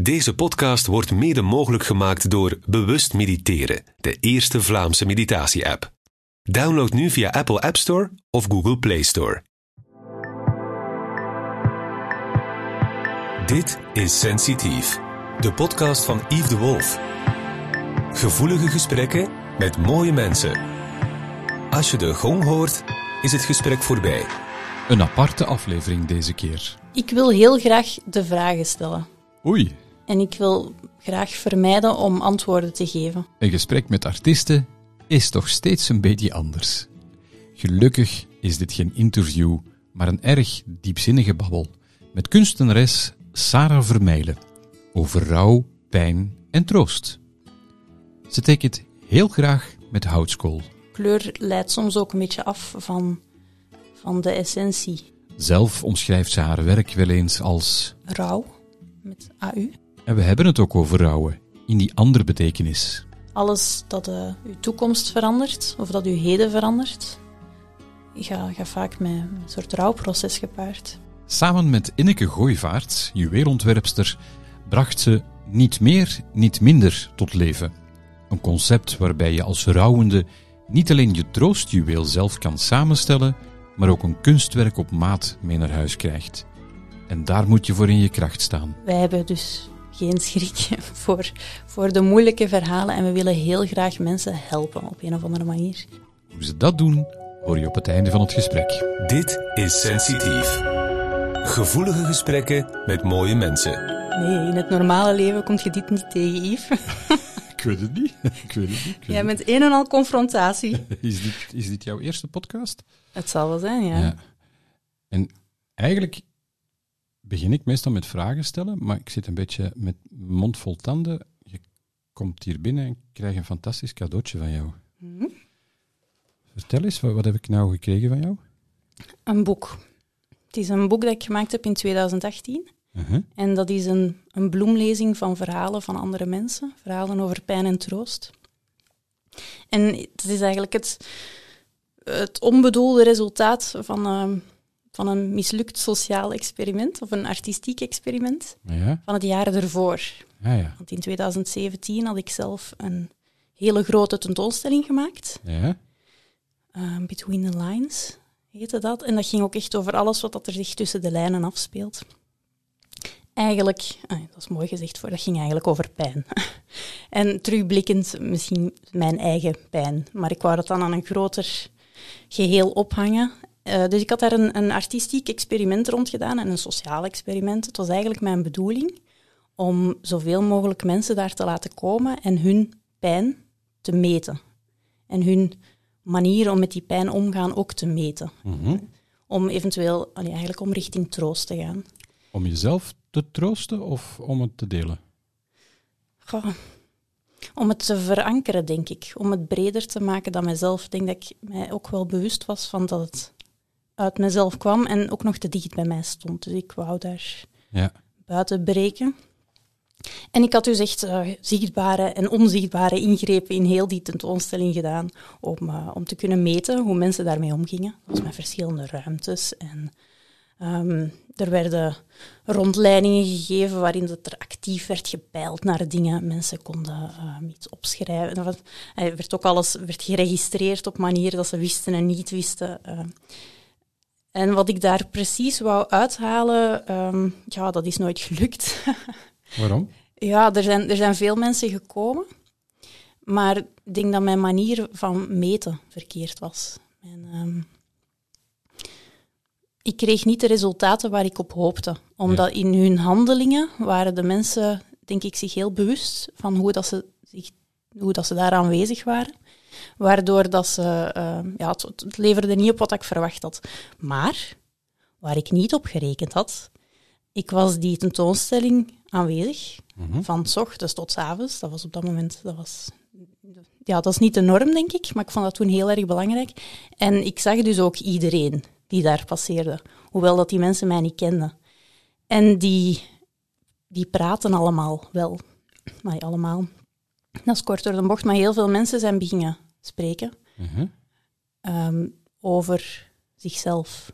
Deze podcast wordt mede mogelijk gemaakt door Bewust Mediteren, de eerste Vlaamse meditatie-app. Download nu via Apple App Store of Google Play Store. Dit is Sensitief, de podcast van Yves de Wolf. Gevoelige gesprekken met mooie mensen. Als je de gong hoort, is het gesprek voorbij. Een aparte aflevering deze keer. Ik wil heel graag de vragen stellen. Oei, En ik wil graag vermijden om antwoorden te geven. een gesprek met artiesten is toch steeds een beetje anders. Gelukkig is dit geen interview, maar een erg diepzinnige babbel met kunstenares Sarah Vermeijlen over rouw, pijn en troost. Ze tekent heel graag met houtskool. Kleur leidt soms ook een beetje af van, van de essentie. Zelf omschrijft ze haar werk wel eens als Rauw, met AU. En we hebben het ook over rouwen, in die andere betekenis. Alles dat eh, uw toekomst verandert, of dat uw heden verandert, gaat ga vaak met een soort rouwproces gepaard. Samen met Inneke Gooivaart, juweelontwerpster, bracht ze niet meer, niet minder tot leven. Een concept waarbij je als rouwende niet alleen je troostjuweel zelf kan samenstellen, maar ook een kunstwerk op maat mee naar huis krijgt. En daar moet je voor in je kracht staan. Wij hebben dus geen schrik voor, voor de moeilijke verhalen en we willen heel graag mensen helpen op een of andere manier. Hoe ze dat doen, hoor je op het einde van het gesprek. Dit is Sensitief. Gevoelige gesprekken met mooie mensen. Nee, in het normale leven komt je dit niet tegen, Yves. Ik weet het niet. Ik weet het niet. Ik weet Jij bent een en al confrontatie. Is, dit, is dit jouw eerste podcast? Het zal wel zijn, ja. Ja. En eigenlijk begin ik meestal met vragen stellen, maar ik zit een beetje met mond vol tanden. Je komt hier binnen en ik krijg een fantastisch cadeautje van jou. Mhm. Vertel eens, wat, wat heb ik nou gekregen van jou? Een boek. Het is een boek dat ik gemaakt heb in 2018. Uh-huh. En dat is een, een bloemlezing van verhalen van andere mensen. Verhalen over pijn en troost. En het is eigenlijk het, het onbedoelde resultaat van, ehm, van een mislukt sociaal experiment, of een artistiek experiment, Ja, van het jaar ervoor. ja, ja. Want in 2017 had ik zelf een hele grote tentoonstelling gemaakt. ja. Uh, Between the Lines heette dat. En dat ging ook echt over alles wat dat er zich tussen de lijnen afspeelt. Eigenlijk, ah, dat is mooi gezegd voor, dat ging eigenlijk over pijn. en terugblikkend misschien mijn eigen pijn. Maar ik wou dat dan aan een groter geheel ophangen. Eh, dus ik had daar een, een artistiek experiment rond gedaan en een sociaal experiment. Het was eigenlijk mijn bedoeling om zoveel mogelijk mensen daar te laten komen en hun pijn te meten. En hun manier om met die pijn omgaan ook te meten. Mhm. Om eventueel, allee, eigenlijk om richting troost te gaan. Om jezelf te troosten of om het te delen? Goh, om het te verankeren, denk ik. Om het breder te maken dan mezelf. Ik denk dat ik mij ook wel bewust was van dat het uit mezelf kwam en ook nog te dicht bij mij stond. Dus ik wou daar Ja. buiten breken. En ik had dus echt eh, zichtbare en onzichtbare ingrepen in heel die tentoonstelling gedaan om, eh, om te kunnen meten hoe mensen daarmee omgingen. Dat was met verschillende ruimtes. En ehm, er werden rondleidingen gegeven waarin dat er actief werd gepeild naar dingen. Mensen konden eh, iets opschrijven. Er Er werd ook alles werd geregistreerd op manieren dat ze wisten en niet wisten. En wat ik daar precies wou uithalen, ehm, ja, dat is nooit gelukt. Waarom? Ja, er zijn, er zijn veel mensen gekomen, maar ik denk dat mijn manier van meten verkeerd was. En, ehm, ik kreeg niet de resultaten waar ik op hoopte, omdat in hun handelingen waren de mensen, denk ik, zich heel bewust van hoe, dat ze, zich, hoe dat ze daar aanwezig waren. Waardoor dat ze, ehm, ja, het, het leverde niet op wat ik verwacht had. Maar waar ik niet op gerekend had, ik was die tentoonstelling aanwezig, Mhm. van s ochtends tot s avonds. Dat was op dat moment, dat was, ja, dat is niet de norm, denk ik, maar ik vond dat toen heel erg belangrijk. En ik zag dus ook iedereen die daar passeerde, hoewel dat die mensen mij niet kenden. En die, die praten allemaal wel, maar allemaal. Dat is kort door de bocht, maar heel veel mensen zijn beginnen spreken Mhm. ehm, over zichzelf.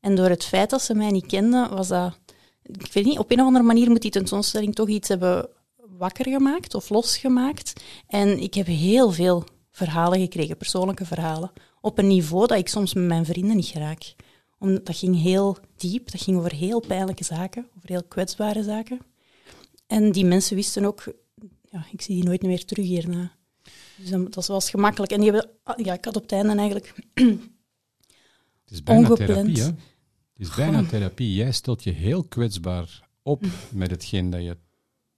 En door het feit dat ze mij niet kenden, was dat ik weet niet, op een of andere manier moet die tentoonstelling toch iets hebben wakker gemaakt of losgemaakt. En ik heb heel veel verhalen gekregen, persoonlijke verhalen, op een niveau dat ik soms met mijn vrienden niet raak. Omdat dat ging heel diep, dat ging over heel pijnlijke zaken, over heel kwetsbare zaken. En die mensen wisten ook, ja, ik zie die nooit meer terug hierna. Dus dat was gemakkelijk. En die hebben, ja, ik had op het einde eigenlijk Het is bijna Ongepland. therapie, hè? Het is bijna Goh. therapie. Jij stelt je heel kwetsbaar op met hetgeen dat je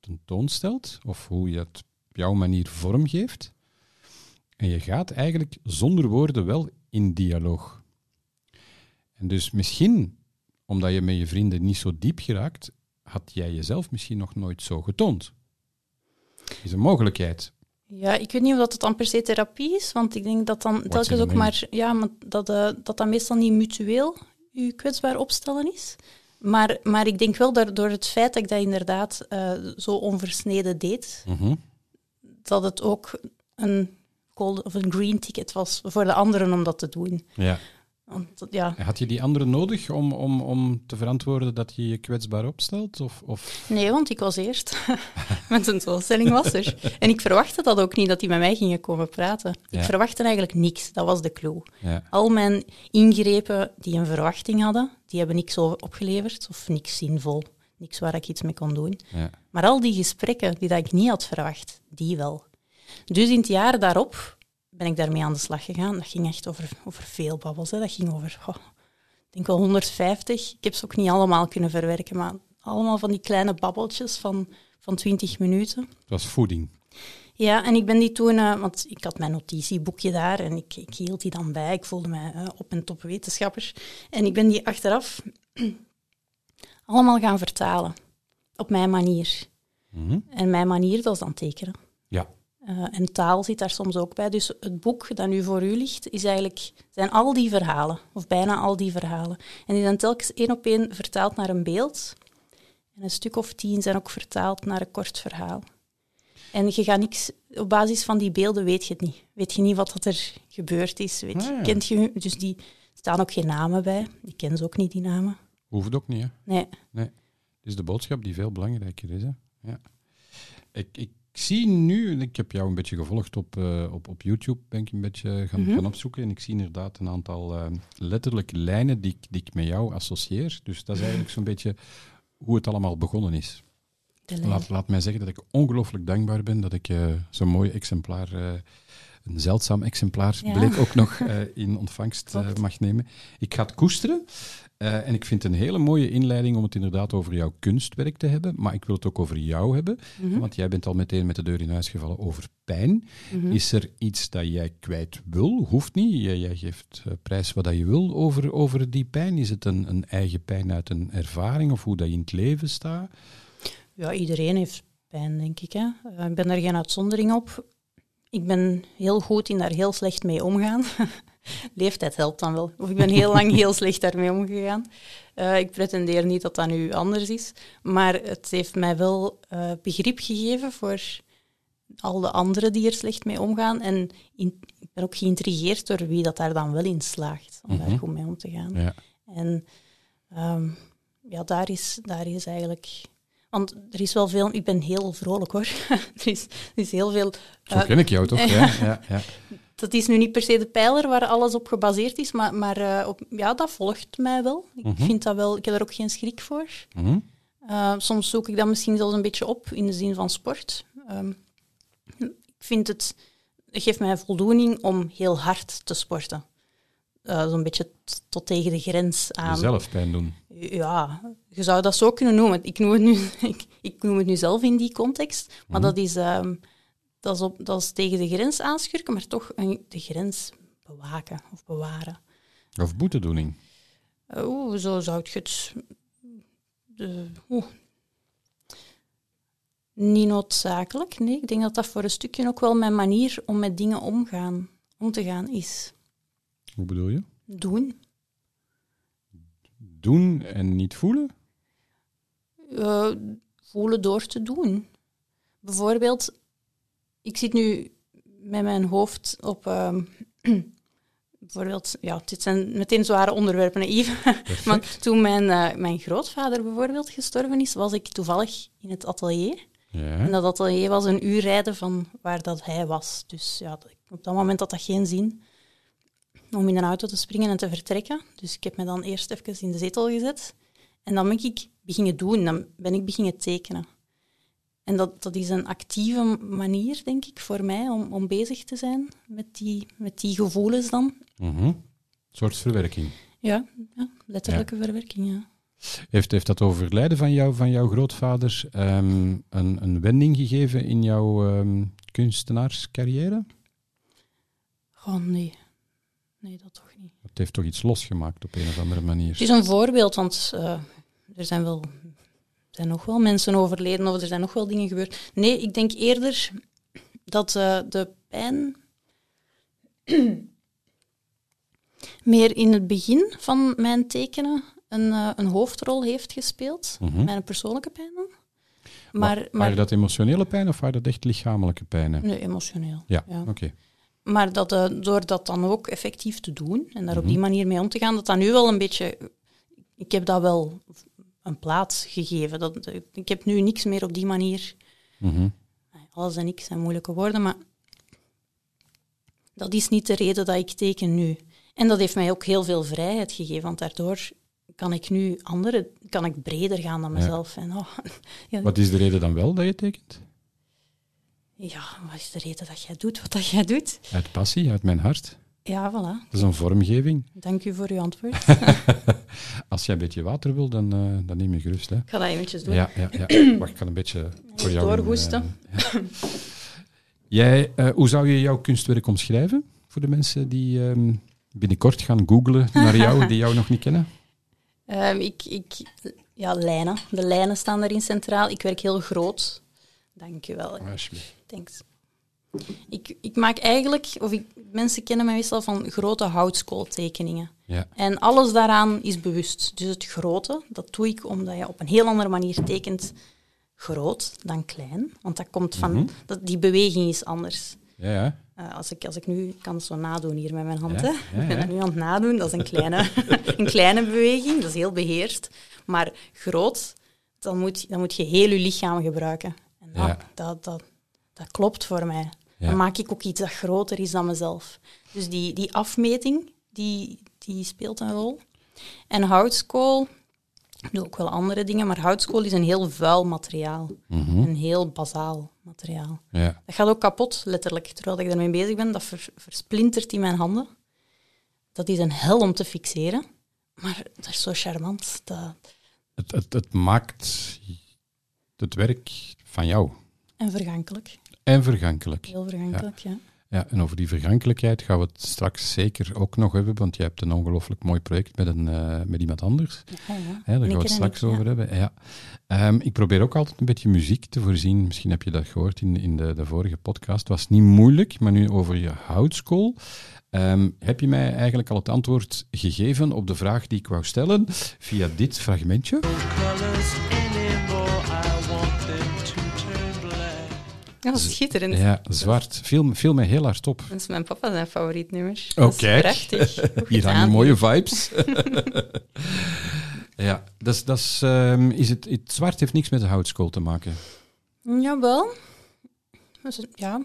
tentoonstelt, of hoe je het op jouw manier vormgeeft. En je gaat eigenlijk zonder woorden wel in dialoog. En dus misschien, omdat je met je vrienden niet zo diep geraakt, had jij jezelf misschien nog nooit zo getoond. Is een mogelijkheid. Ja, ik weet niet of dat het dan per se therapie is, want ik denk dat dan telkens ook maar, ja, maar dat, eh, dat dat meestal niet mutueel je kwetsbaar opstellen is. Maar, maar ik denk wel dat door het feit dat ik dat inderdaad eh, zo onversneden deed, Mhm. dat het ook een gold of een green ticket was voor de anderen om dat te doen. Ja. Want, ja, Had je die anderen nodig om, om, om te verantwoorden dat je je kwetsbaar opstelt? Of, of... nee, want ik was eerst. Mijn tentoonstelling was er. En ik verwachtte dat ook niet, dat die met mij gingen komen praten. Ja. Ik verwachtte eigenlijk niks, dat was de clue. Ja. Al mijn ingrepen die een verwachting hadden, die hebben niks opgeleverd of niks zinvol. Niks waar ik iets mee kon doen. Maar al die gesprekken die dat ik niet had verwacht, die wel. Dus in het jaar daarop ben ik daarmee aan de slag gegaan. Dat ging echt over, over veel babbels. Hè. Dat ging over, ik denk wel 150. Ik heb ze ook niet allemaal kunnen verwerken, maar allemaal van die kleine babbeltjes van, van 20 minuten. Het was voeding. Ja, en ik ben die toen, eh, want ik had mijn notitieboekje daar en ik, ik hield die dan bij. Ik voelde mij eh, op en top wetenschapper. En ik ben die achteraf allemaal gaan vertalen. Op mijn manier. Mhm. En mijn manier, dat is dan tekenen. Ja. Eh, en taal zit daar soms ook bij. Dus het boek dat nu voor u ligt, is eigenlijk, zijn al die verhalen, of bijna al die verhalen. En die zijn telkens één op één vertaald naar een beeld. En een stuk of tien zijn ook vertaald naar een kort verhaal. En je gaat niks, op basis van die beelden weet je het niet. Weet je niet wat dat er gebeurd is. Weet, Ah, ja. Kent je, dus die staan ook geen namen bij. Ik ken ze ook niet, die namen. Hoeft ook niet, hè? Nee. Het is de boodschap die veel belangrijker is, hè? Ja. Ik, ik zie nu, ik heb jou een beetje gevolgd op, eh, op, op YouTube, ben ik een beetje gaan, Mhm. gaan opzoeken. En ik zie inderdaad een aantal eh, letterlijk lijnen die, ik- die ik met jou associeer. Dus dat is eigenlijk zo'n beetje hoe het allemaal begonnen is. Laat, laat mij zeggen dat ik ongelooflijk dankbaar ben dat ik eh, zo'n mooi exemplaar, een zeldzaam exemplaar, Ja. bleek ook nog eh, in ontvangst eh, mag nemen. Ik ga het koesteren. eh, en ik vind het een hele mooie inleiding om het inderdaad over jouw kunstwerk te hebben. Maar ik wil het ook over jou hebben. Mhm. Want jij bent al meteen met de deur in huis gevallen over pijn. Mhm. Is er iets dat jij kwijt wil? Hoeft niet. Jij, jij geeft eh, prijs wat dat je wil over, over die pijn. Is het een, een eigen pijn uit een ervaring of hoe dat je in het leven staat? Ja, iedereen heeft pijn, denk ik. Hè. Ik ben daar geen uitzondering op. Ik ben heel goed in daar heel slecht mee omgaan. Leeftijd helpt dan wel. Of ik ben heel lang heel slecht daarmee omgegaan. Eh, ik pretendeer niet dat dat nu anders is. Maar het heeft mij wel eh, begrip gegeven voor al de anderen die er slecht mee omgaan. En in- ik ben ook geïntrigeerd door wie dat daar dan wel in slaagt om Mhm. daar goed mee om te gaan. Ja. En ehm, ja, daar is, daar is eigenlijk... Want er is wel veel... Ik ben heel vrolijk, hoor. er, is, er is heel veel... Zo eh, ken ik jou toch? Ja, ja, ja. dat is nu niet per se de pijler waar alles op gebaseerd is, maar, maar eh, op, ja, dat volgt mij wel. Ik Mhm. vind dat wel... Ik heb er ook geen schrik voor. Mhm. Eh, soms zoek ik dat misschien zelfs een beetje op in de zin van sport. Ehm, ik vind het, het geeft mij voldoening om heel hard te sporten. Eh, Zo'n beetje tot tegen de grens aan. Jezelf pijn doen. Ja, je zou dat zo kunnen noemen. Ik noem het nu, ik, ik noem het nu zelf in die context, maar Mhm. dat, is, ehm, dat, is op, dat is tegen de grens aanschurken, maar toch een- de grens bewaken of bewaren. Of boetedoening. Oeh, zo zou ik het. De, oeh. Niet noodzakelijk, nee. Ik denk dat dat voor een stukje ook wel mijn manier om met dingen omgaan, om te gaan is. Hoe bedoel je? Doen. Doen en niet voelen? Eh, voelen door te doen. Bijvoorbeeld, ik zit nu met mijn hoofd op ehm, bijvoorbeeld, ja, dit zijn meteen zware onderwerpen, naïef. maar toen mijn, eh, mijn grootvader bijvoorbeeld gestorven is, was ik toevallig in het atelier. Ja. En dat atelier was een uur rijden van waar dat hij was. Dus ja, op dat moment had dat geen zin om in een auto te springen en te vertrekken. Dus ik heb me dan eerst even in de zetel gezet. En dan ben ik beginnen doen, dan ben ik beginnen tekenen. En dat, dat is een actieve manier, denk ik, voor mij om, om bezig te zijn met die, met die gevoelens dan. Mhm. Een soort verwerking. Ja, ja letterlijke verwerking, ja. Heeft, heeft dat overlijden van, jou, van jouw grootvader ehm, een, een wending gegeven in jouw ehm, kunstenaarscarrière? Gewoon nee. Nee, dat toch niet. Het heeft toch iets losgemaakt op een of andere manier? Het is een voorbeeld, want uh, er zijn wel er zijn nog wel mensen overleden of er zijn nog wel dingen gebeurd. Nee, ik denk eerder dat uh, de pijn meer in het begin van mijn tekenen een, uh, een hoofdrol heeft gespeeld. Mhm. Mijn persoonlijke pijn dan. Maar, Maar, Waren dat emotionele pijn of waren dat echt lichamelijke pijnen? Nee, emotioneel. Ja, Ja. oké. Maar dat, eh, door dat dan ook effectief te doen en daar op Mhm. die manier mee om te gaan, dat dat nu wel een beetje... Ik heb dat wel een plaats gegeven. Dat, ik heb nu niks meer op die manier... Mhm. Alles en niks zijn moeilijke woorden, maar dat is niet de reden dat ik teken nu. En dat heeft mij ook heel veel vrijheid gegeven, want daardoor kan ik nu andere, kan ik breder gaan dan Ja. mezelf. En, oh, ja, Wat is de reden dan wel dat je tekent? Ja, wat is de reden dat jij doet wat dat jij doet? Uit passie, uit mijn hart. Ja, voilà. Dat is een vormgeving. Dank u voor uw antwoord. Als jij een beetje water wil, dan, eh, dan neem je gerust. Hè. Ik ga dat eventjes doen. Ja, ja, ja. Wacht, ik kan een beetje voor jou... Doorhoesten. eh, ja. Jij, eh, hoe zou je jouw kunstwerk omschrijven voor de mensen die ehm, binnenkort gaan googlen naar jou, die jou nog niet kennen? Ehm, ik, ik, ja, lijnen. De lijnen staan daarin centraal. Ik werk heel groot. Dank u wel. Alsjeblieft. Thanks. Ik, ik maak eigenlijk, of ik, mensen kennen mij meestal van grote houtskooltekeningen. Ja. En alles daaraan is bewust. Dus het grote, dat doe ik omdat je op een heel andere manier tekent groot dan klein. Want dat komt van, Mhm. dat, die beweging is anders. Ja, ja. Eh, als, ik, als ik nu kan het zo nadoen hier met mijn hand, Ja, hè. ik ben dat nu aan het nadoen, dat is een kleine, een kleine beweging, dat is heel beheerst. Maar groot, dan moet, dan moet je heel je lichaam gebruiken. En dat, Ja. dat, dat, dat klopt voor mij. Ja. Dan maak ik ook iets dat groter is dan mezelf. Dus die, die afmeting, die, die speelt een rol. En houtskool, ik doe ook wel andere dingen, maar houtskool is een heel vuil materiaal. Mhm. Een heel bazaal materiaal. ja. Dat gaat ook kapot, letterlijk. Terwijl ik ermee bezig ben, dat ver- versplintert in mijn handen. Dat is een hel om te fixeren. Maar dat is zo charmant. Dat... Het, het, het maakt het werk van jou. En vergankelijk. En vergankelijk. Heel vergankelijk, ja. Ja, en over die vergankelijkheid gaan we het straks zeker ook nog hebben, want je hebt een ongelooflijk mooi project met, een, eh, met iemand anders. Ja, ja. Hè, daar gaan we het straks ja. over hebben. Ja. Ehm, ik probeer ook altijd een beetje muziek te voorzien. Misschien heb je dat gehoord in, in de, de vorige podcast. Het was niet moeilijk, maar nu over je houtskool. Ehm, heb je mij eigenlijk al het antwoord gegeven op de vraag die ik wou stellen via dit fragmentje? colors dat schitterend. Ja, zwart. Viel, viel mij heel hard op. Dat is mijn papa zijn favoriet nummer. Oh, kijk. prachtig. Hier hangen mooie vibes. ja, dat is, dat is, is het, het zwart heeft niks met de houtskool te maken. Jawel. Ja.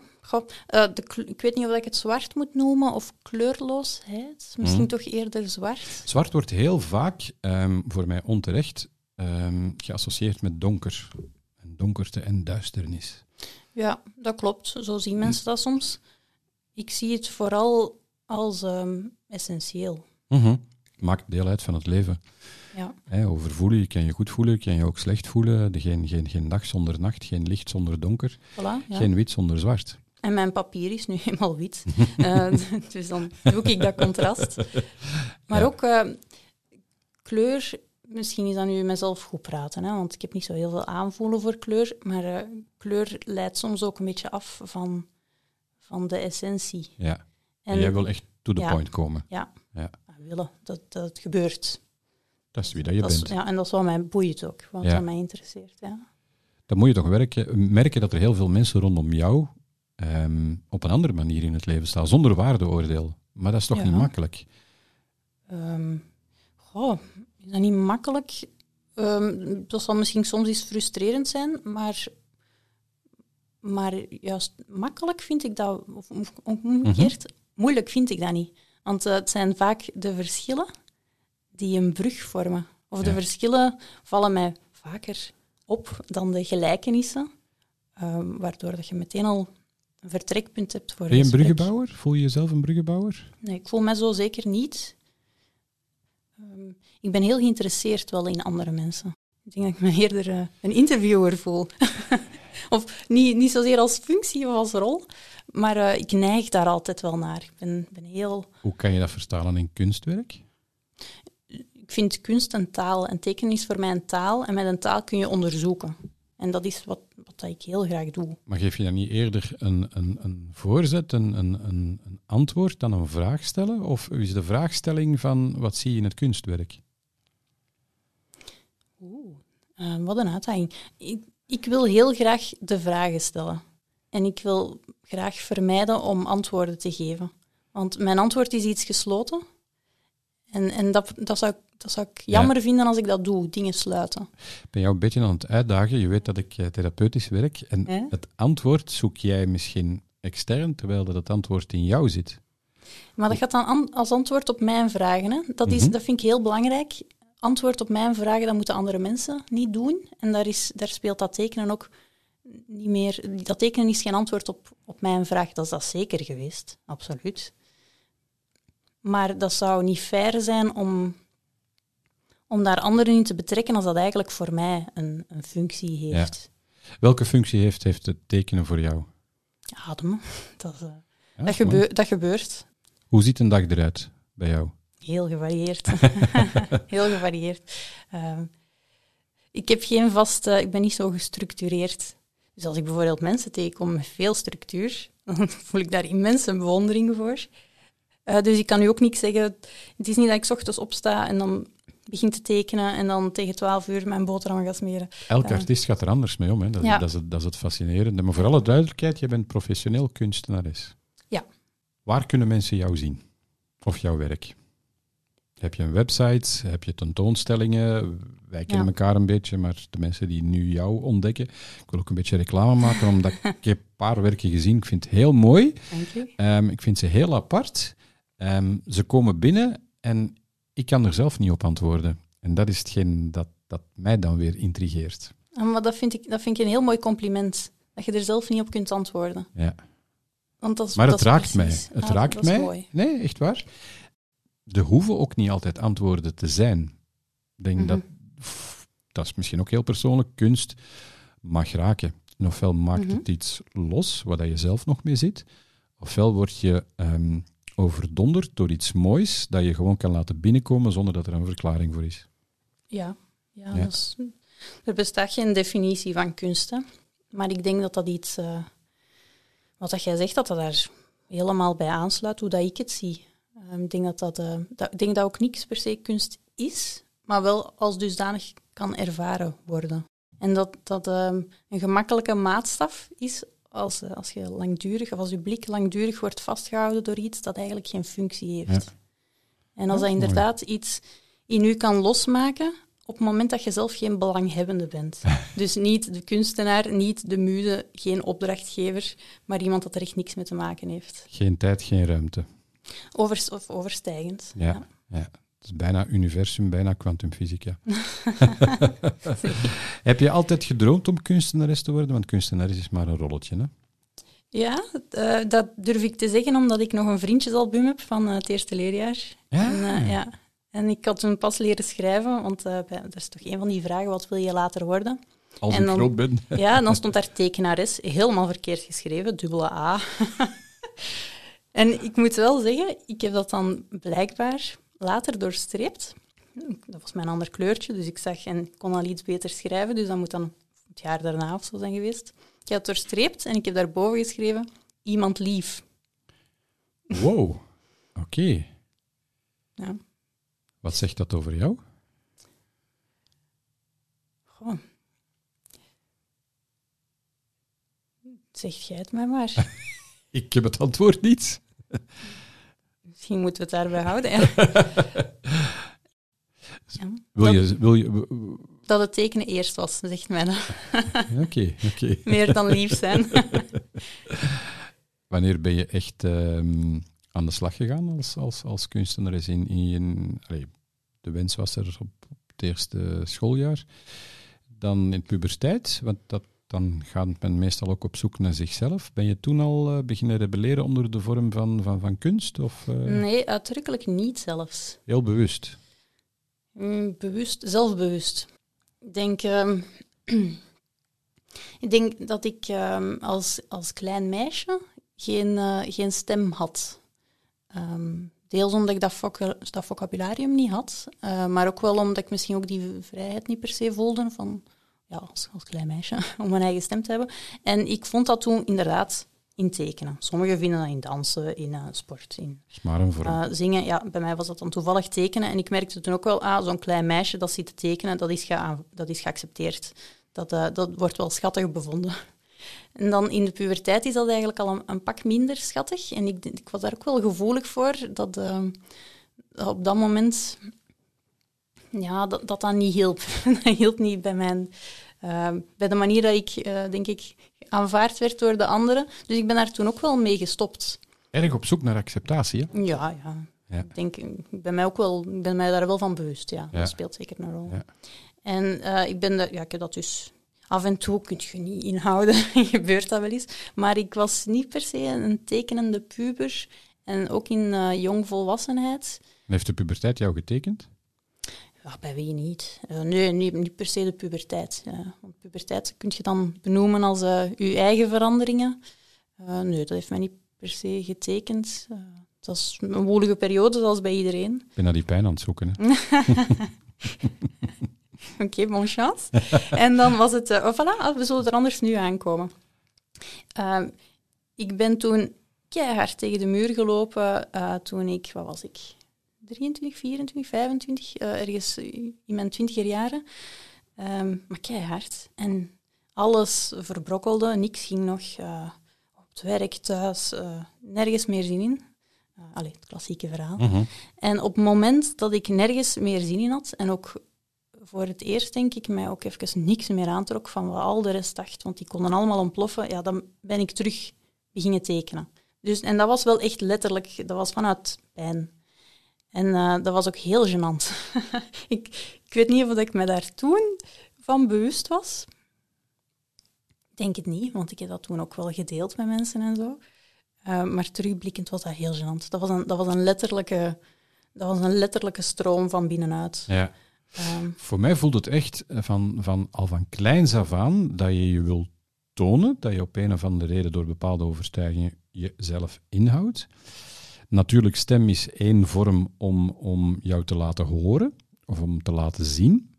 Eh, de ik weet niet of ik het zwart moet noemen of kleurloosheid. Misschien Mhm. toch eerder zwart. Zwart wordt heel vaak, ehm, voor mij onterecht, ehm, geassocieerd met donker. Donkerte en duisternis. Ja, dat klopt. Zo zien mensen dat soms. Ik zie het vooral als ehm, essentieel. Mhm. Maakt deel uit van het leven. Ja. Over voelen, je kan je goed voelen, kan je ook slecht voelen. Geen, geen, geen dag zonder nacht, geen licht zonder donker, Voilà, ja. geen wit zonder zwart. En mijn papier is nu helemaal wit. Eh, dus dan zoek ik dat contrast. Maar Ja. ook eh, kleur, misschien is dat nu mezelf goed praten, hè, want ik heb niet zo heel veel aanvoelen voor kleur. Maar eh, kleur leidt soms ook een beetje af van, van de essentie. Ja. En En jij wil echt to the ja. point komen. Ja, Ja. willen, dat, dat gebeurt. Dat is wie dat je Dat is- bent. ja, en dat is wat mij boeit ook, wat Ja. mij interesseert. Ja. Dan moet je toch werken, merken dat er heel veel mensen rondom jou ehm, op een andere manier in het leven staan, zonder waardeoordeel. Maar dat is toch niet makkelijk? Ehm, goh, is dat niet makkelijk? Ehm, dat zal misschien soms eens frustrerend zijn, maar, maar juist makkelijk vind ik dat, of omgekeerd, moeilijk vind ik dat niet. Want eh, het zijn vaak de verschillen die een brug vormen. Of de verschillen vallen mij vaker op dan de gelijkenissen, ehm, waardoor dat je meteen al een vertrekpunt hebt voor Ben je een bruggenbouwer? Voel je jezelf een bruggenbouwer? Nee, ik voel mij zo zeker niet. Ehm, ik ben heel geïnteresseerd wel in andere mensen. Ik denk dat ik me eerder eh, een interviewer voel. of niet, niet zozeer als functie of als rol, maar eh, ik neig daar altijd wel naar. Ik ben, ben heel... Hoe kan je dat vertalen in kunstwerk? Ik vind kunst een taal. En tekenen is voor mij een taal. En met een taal kun je onderzoeken. En dat is wat, wat dat ik heel graag doe. Maar geef je dan niet eerder een, een, een voorzet, een, een, een, een antwoord dan een vraag stellen? Of is de vraagstelling van wat zie je in het kunstwerk? Oeh, eh, wat een uitdaging. Ik, ik wil heel graag de vragen stellen. En ik wil graag vermijden om antwoorden te geven. Want mijn antwoord is iets gesloten. En, en dat, dat, zou, ik- dat zou ik Ja. jammer vinden als ik dat doe, dingen sluiten. Ik ben jou een beetje aan het uitdagen. Je weet dat ik eh, therapeutisch werk. En Ja. het antwoord zoek jij misschien extern, terwijl dat het antwoord in jou zit. Maar dat gaat dan an- als antwoord op mijn vragen. Hè. Dat, is, Mhm. dat vind ik heel belangrijk. Antwoord op mijn vragen, dat moeten andere mensen niet doen. En daar, is, daar speelt dat tekenen ook niet meer... Dat tekenen is geen antwoord op, op mijn vraag. Dat is dat zeker geweest, absoluut. Maar dat zou niet fair zijn om, om daar anderen in te betrekken als dat eigenlijk voor mij een, een functie heeft. Welke functie heeft, heeft het tekenen voor jou? Ademen, dat, eh, Ja, dat, dat gebeurt. Hoe ziet een dag eruit bij jou? Heel gevarieerd. Heel gevarieerd. Ehm, ik heb geen vaste... Ik ben niet zo gestructureerd. Dus als ik bijvoorbeeld mensen tegenkom met veel structuur, dan voel ik daar immense bewondering voor. Eh, dus ik kan u ook niet zeggen... Het is niet dat ik ochtends opsta en dan begin te tekenen en dan tegen 12 uur mijn boterham ga smeren. Elke Ja. artiest gaat er anders mee om. Hè. Dat, Ja. dat, is het, dat is het fascinerende. Maar voor alle duidelijkheid, je bent professioneel kunstenares. Ja. Waar kunnen mensen jou zien? Of jouw werk? Heb je een website? Heb je tentoonstellingen? Wij kennen Ja. elkaar een beetje, maar de mensen die nu jou ontdekken... Ik wil ook een beetje reclame maken, omdat ik, heb een paar werken gezien. Ik vind het heel mooi. Dank u. Ehm, ik vind ze heel apart. Ehm, ze komen binnen en ik kan er zelf niet op antwoorden. En dat is hetgeen dat, dat mij dan weer intrigeert. Ah, Maar dat vind, ik, dat vind ik een heel mooi compliment. Dat je er zelf niet op kunt antwoorden. Ja. Want dat is, Maar dat het raakt precies- mij. Het Ah, raakt mij. mooi. Nee, echt waar. Er hoeven ook niet altijd antwoorden te zijn. Ik denk Mhm. dat, pff, dat is misschien ook heel persoonlijk, kunst mag raken. En ofwel maakt Mhm. het iets los, waar je zelf nog mee zit, ofwel word je ehm, overdonderd door iets moois dat je gewoon kan laten binnenkomen zonder dat er een verklaring voor is. Ja, ja, Ja. dat is- er bestaat geen definitie van kunst. Hè. Maar ik denk dat dat iets, eh, wat dat jij zegt, dat dat daar helemaal bij aansluit, hoe dat ik het zie. Eh, ik, denk dat dat, eh, dat, ik denk dat ook niks per se kunst is, maar wel als dusdanig kan ervaren worden. En dat dat eh, een gemakkelijke maatstaf is als, eh, als je langdurig, of als je blik langdurig wordt vastgehouden door iets dat eigenlijk geen functie heeft. Ja. En als dat mooi. inderdaad iets in u kan losmaken op het moment dat je zelf geen belanghebbende bent. dus niet de kunstenaar, niet de muze, geen opdrachtgever, maar iemand dat er echt niks mee te maken heeft. Geen tijd, geen ruimte. Overs of overstijgend. Ja. Ja. Het is bijna universum, bijna kwantumfysica. Heb je altijd gedroomd om kunstenares te worden? Want kunstenares is maar een rolletje, hè? Ja, eh, dat durf ik te zeggen omdat ik nog een vriendjesalbum heb van eh, het eerste leerjaar. Ja. En, eh, ja. en ik had toen pas leren schrijven, want dat is toch een van die vragen, wat wil je later worden? Als ik groot ben. Ja, en dan stond daar tekenares, helemaal verkeerd geschreven, dubbele A. en ik moet wel zeggen, ik heb dat dan blijkbaar later doorstreept. Dat was mijn ander kleurtje, dus ik zag en ik kon al iets beter schrijven, dus dat moet dan het jaar daarna of zo zijn geweest. Ik het doorstreept en ik heb daarboven geschreven, iemand lief. Wow. Oké. Ja. Wat zegt dat over jou? Goh. Zeg jij het maar maar. Ik heb het antwoord niet. Misschien moeten we het daarbij houden. ja. Ja. Wil je... Wil je Dat het tekenen eerst was, zegt dat. Oké, oké. Meer dan lief zijn. Wanneer ben je echt ehm, aan de slag gegaan als, als, als kunstenares? In, in, je- allee, de wens was er op, op het eerste schooljaar. Dan in puberteit, want dat, dan gaat men meestal ook op zoek naar zichzelf. Ben je toen al eh, beginnen rebelleren onder de vorm van, van, van kunst? Of eh, Nee, uitdrukkelijk niet zelfs. heel bewust? Mm, Bewust, zelfbewust. Ik denk, ehm, ik denk dat ik ehm, als, als klein meisje geen, eh, geen stem had. Ehm, deels omdat ik dat, dat vocabularium niet had, maar ook wel omdat ik misschien ook die vrijheid niet per se voelde van, ja, als, als klein meisje, om mijn eigen stem te hebben. En ik vond dat toen inderdaad in tekenen. Sommigen vinden dat in dansen, in eh, sport, in eh, zingen, ja, bij mij was dat dan toevallig tekenen. En ik merkte toen ook wel, ah, zo'n klein meisje dat zit te tekenen, dat is, gea- dat is geaccepteerd. Dat, eh, dat wordt wel schattig bevonden. En dan in de puberteit is dat eigenlijk al een, een pak minder schattig. En ik, ik was daar ook wel gevoelig voor, dat op dat moment... Ja, dat dat, dan niet hielp. dat hielp niet bij mijn... eh, bij de manier dat ik, eh, denk ik, aanvaard werd door de anderen. Dus ik ben daar toen ook wel mee gestopt. Erg op zoek naar acceptatie, hè? Ja, ja. Ja. Ik denk, ik ben mij ook wel, ben mij daar wel van bewust. Ja, Ja. dat speelt zeker een rol. Ja. En eh, ik ben, de, ja, ik heb dat dus af en toe kun je niet inhouden, gebeurt dat wel eens. Maar ik was niet per se een tekenende puber en ook in eh jongvolwassenheid. En heeft de puberteit jou getekend? Ja, bij wie niet? Eh, nee, niet, niet per se de puberteit. Ja. Want puberteit kun je dan benoemen als eh je eigen veranderingen. Eh, nee, dat heeft mij niet per se getekend. Het was een woelige periode, zoals bij iedereen. Ik ben naar die pijn aan het zoeken. Oké, bon chance. en dan was het... oh, voilà, ah, we zullen er anders nu aankomen. Ehm, ik ben toen keihard tegen de muur gelopen toen ik... Wat was ik? 23, 24, 25, eh, ergens in mijn twintiger jaren. Ehm, maar keihard. En alles verbrokkelde, niks ging nog eh, op het werk, thuis, eh, nergens meer zin in. Eh allee, het klassieke verhaal. Mhm. En op het moment dat ik nergens meer zin in had, en ook voor het eerst denk ik mij ook even niks meer aantrok van wat al de rest dacht, want die konden allemaal ontploffen, ja, dan ben ik terug beginnen tekenen. Dus, en dat was wel echt letterlijk, dat was vanuit pijn. En eh, dat was ook heel gênant. ik, ik weet niet of ik me daar toen van bewust was. Ik denk het niet, want ik heb dat toen ook wel gedeeld met mensen en zo. Uh, maar terugblikkend was dat heel gênant. Dat was een, dat was een, letterlijke, dat was een letterlijke stroom van binnenuit. Ja. Um, Voor mij voelt het echt van, van al van kleins af aan dat je je wil tonen, dat je op een of andere reden door bepaalde overtuigingen jezelf inhoudt. Natuurlijk, stem is één vorm om, om jou te laten horen of om te laten zien.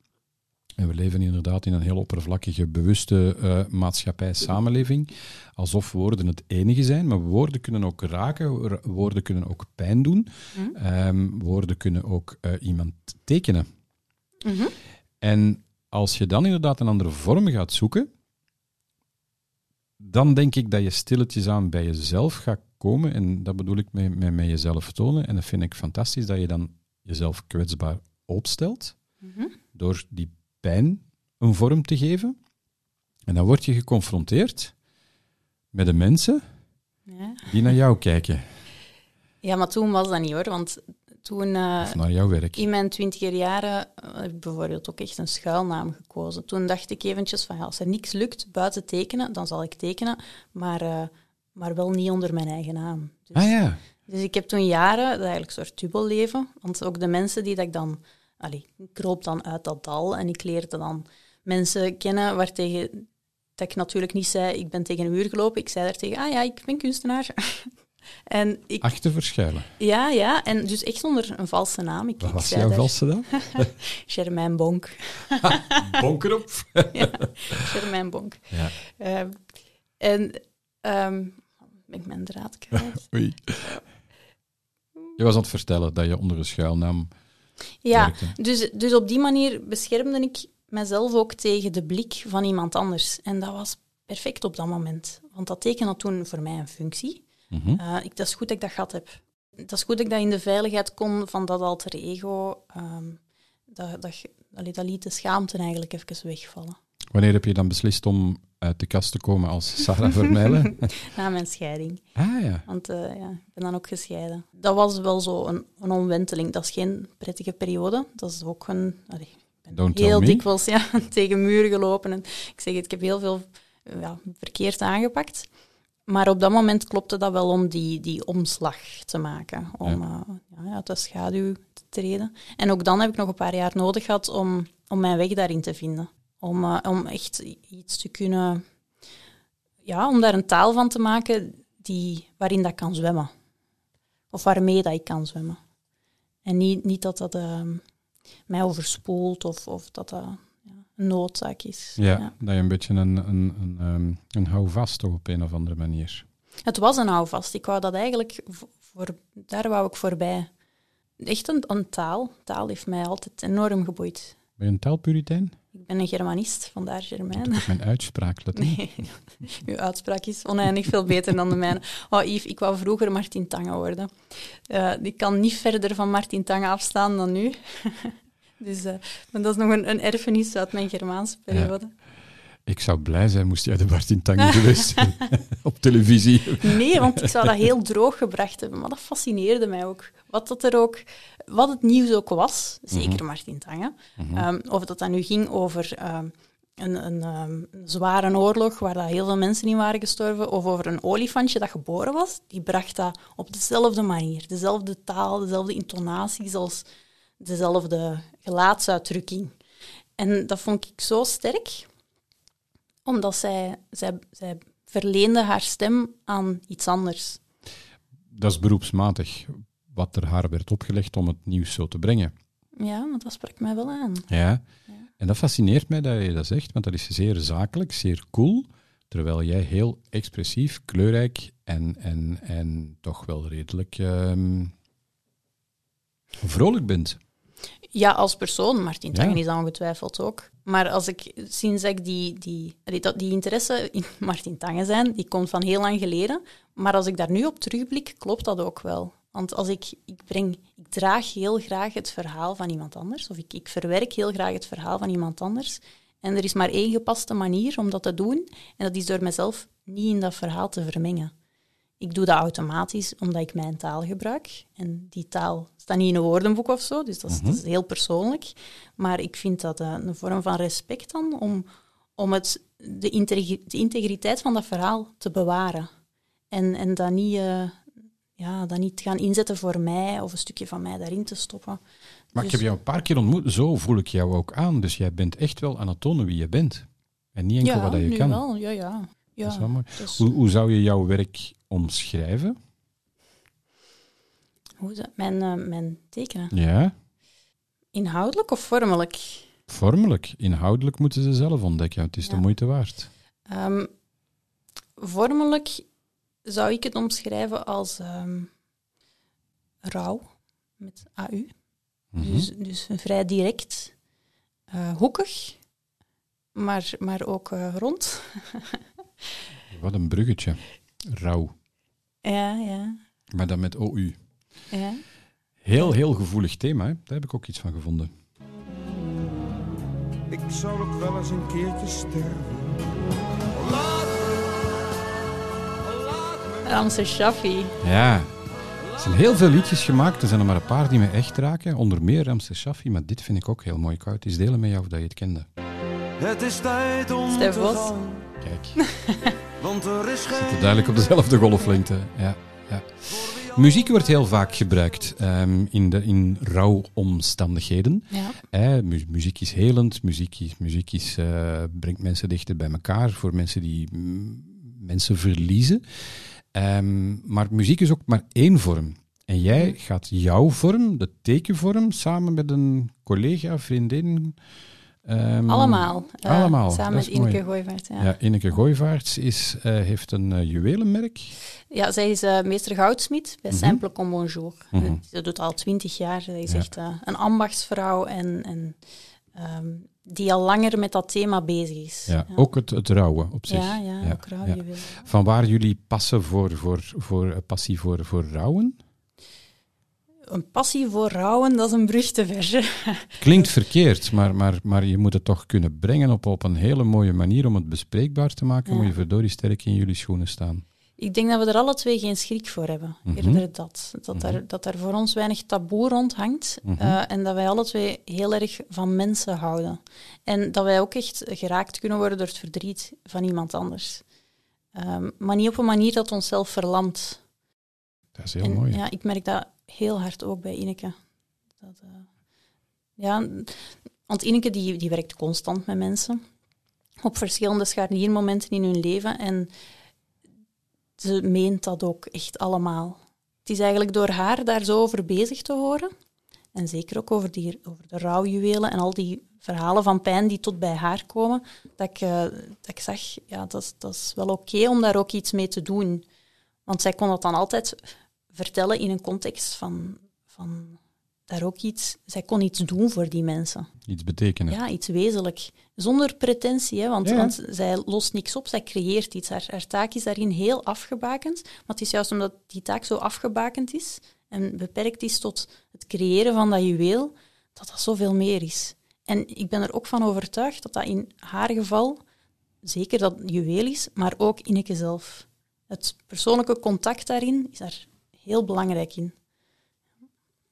En we leven inderdaad in een heel oppervlakkige, bewuste uh, maatschappij, samenleving. Alsof woorden het enige zijn, maar woorden kunnen ook raken, woorden kunnen ook pijn doen. Mm. Um, woorden kunnen ook uh, iemand tekenen. Mm -hmm. En als je dan inderdaad een andere vorm gaat zoeken, dan denk ik dat je stilletjes aan bij jezelf gaat komen. En dat bedoel ik met, met, met jezelf tonen. En dat vind ik fantastisch, dat je dan jezelf kwetsbaar opstelt. Mhm. Mm -hmm. Door die pijn een vorm te geven. En dan word je geconfronteerd met de mensen ja. die naar jou kijken. Ja, maar toen was dat niet hoor, want toen... Uh, of naar jouw werk. In mijn twintiger jaren uh, heb ik bijvoorbeeld ook echt een schuilnaam gekozen. Toen dacht ik eventjes van, ja, als er niks lukt buiten tekenen, dan zal ik tekenen, maar, uh, maar wel niet onder mijn eigen naam. Dus, ah ja. Dus ik heb toen jaren, dat eigenlijk een soort dubbelleven, want ook de mensen die dat ik dan... Allee, ik kroop dan uit dat dal en ik leerde dan mensen kennen waartegen dat ik natuurlijk niet zei, ik ben tegen een muur gelopen. Ik zei daar tegen, ah ja, ik ben kunstenaar. en ik, Achter verschuilen. Ja, ja, en dus echt onder een valse naam. Ik, Wat ik was jouw daar, valse naam? Germain Bonk. Bonk erop. ja, Germain Bonk. Ja. Uh, en um, ben ik mijn draad kwijt. Oei. Je was aan het vertellen dat je onder een schuilnaam Ja, werkte. dus, dus op die manier beschermde ik mezelf ook tegen de blik van iemand anders. En dat was perfect op dat moment. Want dat teken had toen voor mij een functie. Mhm. Eh, ik, dat is goed dat ik dat gehad heb. Dat is goed dat ik dat in de veiligheid kon van dat alter ego. ehm, dat, dat, allee, dat liet de schaamte eigenlijk even wegvallen. Wanneer heb je dan beslist om uit de kast te komen als Sarah Vermeilen? Na mijn scheiding. ah ja. Want eh, ja, ik ben dan ook gescheiden. Dat was wel zo een, een omwenteling. Dat is geen prettige periode. Dat is ook een... allee, ik ben heel dikwijls ja, tegen muren gelopen. En ik zeg het, ik heb heel veel eh, ja, verkeerd aangepakt. Maar op dat moment klopte dat wel om die, die omslag te maken. Om Ja. ja. ja, uit de schaduw te treden. En ook dan heb ik nog een paar jaar nodig gehad om, om mijn weg daarin te vinden. Om, eh, om echt iets te kunnen... Ja, om daar een taal van te maken die, waarin dat kan zwemmen. Of waarmee dat ik kan zwemmen. En niet, niet dat dat ehm, mij overspoelt of, of dat dat een noodzaak is. Ja, dat je een beetje een, een, een, ehm, een houvast op een of andere manier. Het was een houvast. Ik wou dat eigenlijk, voor, daar wou ik voorbij. Echt een, een taal. Taal heeft mij altijd enorm geboeid. Ben je een taalpuritein? Ik ben een Germanist, vandaar. Dat is mijn uitspraak, let Nee, uw uitspraak is oneindig veel beter dan de mijne. Oh, Yves, ik wou vroeger Martin Tange worden. Eh, ik kan niet verder van Martin Tange afstaan dan nu. dus eh, maar dat is nog een, een erfenis uit mijn Germaanse periode. Ik zou blij zijn moest jij de Martin Tange geweest zijn op televisie. Nee, want ik zou dat heel droog gebracht hebben. Maar dat fascineerde mij ook. Wat, dat er ook, wat het nieuws ook was, zeker Martin Tange. Ehm, of dat dat nu ging over ehm, een, een ehm, zware oorlog waar dat heel veel mensen in waren gestorven, of over een olifantje dat geboren was, die bracht dat op dezelfde manier. Dezelfde taal, dezelfde intonatie, zelfs dezelfde gelaatsuitdrukking. En dat vond ik zo sterk, omdat zij, zij, zij verleende haar stem aan iets anders. Dat is beroepsmatig wat er haar werd opgelegd om het nieuws zo te brengen. Ja, maar dat sprak mij wel aan. Ja. En dat fascineert mij dat je dat zegt, want dat is zeer zakelijk, zeer cool. Terwijl jij heel expressief, kleurrijk en, en, en toch wel redelijk ehm, vrolijk bent. Ja, als persoon. Martin Ja. Tangen is dat ongetwijfeld ook. Maar als ik, sinds ik die, die, dat die interesse in Martin Tangen zijn, die komt van heel lang geleden. Maar als ik daar nu op terugblik, klopt dat ook wel. Want als ik, ik breng, ik draag heel graag het verhaal van iemand anders, of ik, ik verwerk heel graag het verhaal van iemand anders. En er is maar één gepaste manier om dat te doen, en dat is door mezelf niet in dat verhaal te vermengen. Ik doe dat automatisch omdat ik mijn taal gebruik. En die taal staat niet in een woordenboek of zo, dus dat is, dat is heel persoonlijk. Maar ik vind dat eh, een vorm van respect dan om, om het, de integriteit van dat verhaal te bewaren. En, en dat, niet, eh, ja, dat niet gaan inzetten voor mij of een stukje van mij daarin te stoppen. Maar ik Dus- heb jou een paar keer ontmoet, zo voel ik jou ook aan. Dus jij bent echt wel aan het tonen wie je bent. En niet enkel ja, wat dat je nu kan. wel. Ja, ja. ja. Dat is wel mooi. Dus- Hoe, hoe zou je jouw werk omschrijven? hoe dat? Mijn, eh, mijn tekenen. Ja, Inhoudelijk of vormelijk? vormelijk. Inhoudelijk moeten ze zelf ontdekken. Het is de moeite waard. Ehm, vormelijk zou ik het omschrijven als ehm rauw, met AU. Mhm. Dus, dus vrij direct, eh, hoekig, maar, maar ook eh, rond. Wat een bruggetje. Rauw. Ja, ja, Maar dan met OU. ja. Heel, heel gevoelig thema. Hè? Daar heb ik ook iets van gevonden. Ik zou ook wel eens een keertje sterven. Ramse Shaffi. Ja. Er zijn heel veel liedjes gemaakt. Er zijn er maar een paar die me echt raken. Onder meer Ramses Shaffi. Maar dit vind ik ook heel mooi. Ik wou het eens delen met jou of dat je het kende. Het is tijd om Stef te Bos. gaan, Kijk. want er is zitten duidelijk op dezelfde golflengte. Ja, ja. Muziek wordt heel vaak gebruikt ehm, in, de, in rouwomstandigheden. Ja. Mu- muziek is helend, muziek, is, muziek is, eh, brengt mensen dichter bij elkaar voor mensen die mm, mensen verliezen. Ehm, maar muziek is ook maar één vorm. En jij gaat jouw vorm, de tekenvorm, samen met een collega, vriendin. ehm, Allemaal. eh, allemaal, Samen met is mooi. Ineke Gooivaert. Ja. Ja, Ineke is, eh, heeft een eh, juwelenmerk. Ja, zij is meester goudsmid bij Mhm. Simple Comme Bonjour. Mhm. Ze doet al twintig jaar. Zij is Ja. echt een ambachtsvrouw en, en ehm, die al langer met dat thema bezig is. Ja, ook het, het rouwen op zich. Ja, ja, ook rouwjuwelen. Van waar jullie passen voor, voor, voor, eh, passie voor, voor rouwen? Een passie voor rouwen, dat is een brug te ver. Klinkt verkeerd, maar, maar, maar je moet het toch kunnen brengen op, op een hele mooie manier om het bespreekbaar te maken. Ja. Moet je verdorie sterk in jullie schoenen staan. Ik denk dat we er alle twee geen schrik voor hebben. Mhm. Eerder dat. Dat, er, dat er voor ons weinig taboe rond hangt. Mhm. eh, en dat wij alle twee heel erg van mensen houden. En dat wij ook echt geraakt kunnen worden door het verdriet van iemand anders. Ehm, maar niet op een manier dat onszelf verlamt. Dat is heel en, mooi. Ja, ik merk dat heel hard ook bij Ineke. Dat, eh, ja, want Ineke die, die werkt constant met mensen. Op verschillende scharniermomenten in hun leven. En ze meent dat ook echt allemaal. Het is eigenlijk door haar daar zo over bezig te horen. En zeker ook over, die, over de rouwjuwelen en al die verhalen van pijn die tot bij haar komen. Dat ik, eh, dat ik zag, ja, dat, dat is wel oké om daar ook iets mee te doen. Want zij kon dat dan altijd vertellen in een context van, van daar ook iets... Zij kon iets doen voor die mensen. Iets betekenen. Ja, iets wezenlijk. Zonder pretentie, hè, want, Ja. want zij lost niks op, zij creëert iets. Haar, haar taak is daarin heel afgebakend. Maar het is juist omdat die taak zo afgebakend is en beperkt is tot het creëren van dat juweel, dat dat zoveel meer is. En ik ben er ook van overtuigd dat dat in haar geval zeker dat juweel is, maar ook Ineke zelf. Het persoonlijke contact daarin is daar heel belangrijk in.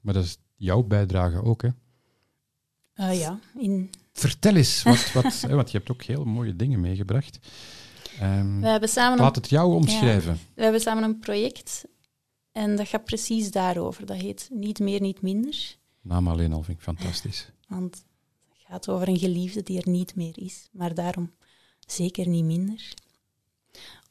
Maar dat is jouw bijdrage ook, hè? Eh, ja, in, Vertel eens, wat, wat, hè, want je hebt ook heel mooie dingen meegebracht. Ehm, we, hebben samen laat het jou omschrijven. we hebben samen een project en dat gaat precies daarover. Dat heet Niet meer, niet minder. Naam alleen al vind ik fantastisch. Want het gaat over een geliefde die er niet meer is, maar daarom zeker niet minder.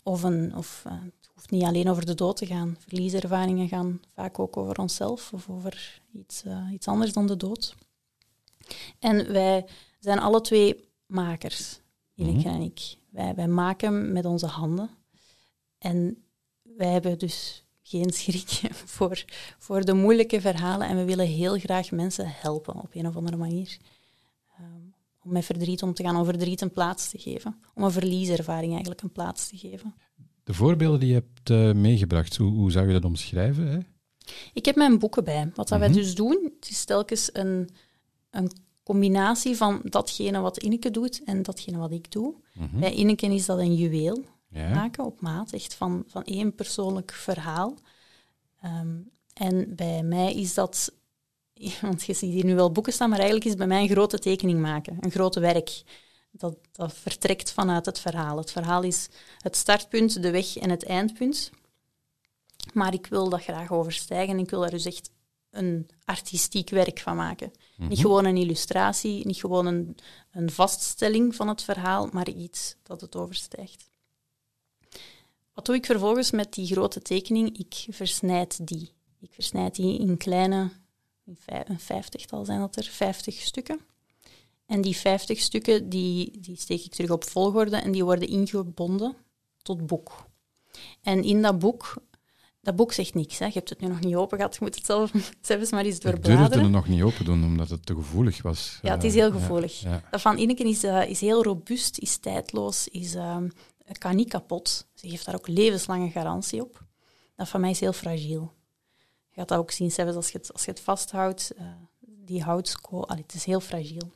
Of, een, of eh, het hoeft niet alleen over de dood te gaan. Verlieservaringen gaan vaak ook over onszelf of over iets, eh, iets anders dan de dood. En wij zijn alle twee makers, Ineke Mhm. en ik. Wij, wij maken met onze handen. En wij hebben dus geen schrik voor, voor de moeilijke verhalen en we willen heel graag mensen helpen op een of andere manier. Ehm, om met verdriet om te gaan, om verdriet een plaats te geven. Om een verlieservaring eigenlijk een plaats te geven. De voorbeelden die je hebt eh, meegebracht, hoe, hoe zou je dat omschrijven? Hè? Ik heb mijn boeken bij. Wat dat Mhm. wij dus doen, het is telkens een, een combinatie van datgene wat Ineke doet en datgene wat ik doe. Mhm. Bij Ineke is dat een juweel maken op maat, echt van, van één persoonlijk verhaal. Ehm, en bij mij is dat, want je ziet hier nu wel boeken staan, maar eigenlijk is het bij mij een grote tekening maken, een grote werk. Dat, dat vertrekt vanuit het verhaal. Het verhaal is het startpunt, de weg en het eindpunt. Maar ik wil dat graag overstijgen en ik wil daar dus echt een artistiek werk van maken. Mhm. Niet gewoon een illustratie, niet gewoon een, een vaststelling van het verhaal, maar iets dat het overstijgt. Wat doe ik vervolgens met die grote tekening? Ik versnijd die. Ik versnijd die in kleine, in een vijftigtal zijn dat er, vijftig stukken. En die vijftig stukken die, die steek ik terug op volgorde en die worden ingebonden tot boek. En in dat boek, dat boek zegt niks. Hè. Je hebt het nu nog niet open gehad, je moet het zelf, zelfs maar eens Ik durfde doorbladeren. het nog niet open doen, omdat het te gevoelig was. Ja, het Eh, is heel gevoelig. Ja, Dat van Ineke is, eh, is heel robuust, is tijdloos, is, ehm, kan niet kapot. Ze geeft daar ook levenslange garantie op. Dat van mij is heel fragiel. Je gaat dat ook zien, zelfs als je het, als je het vasthoudt. eh, die houtskool, allee, het is heel fragiel.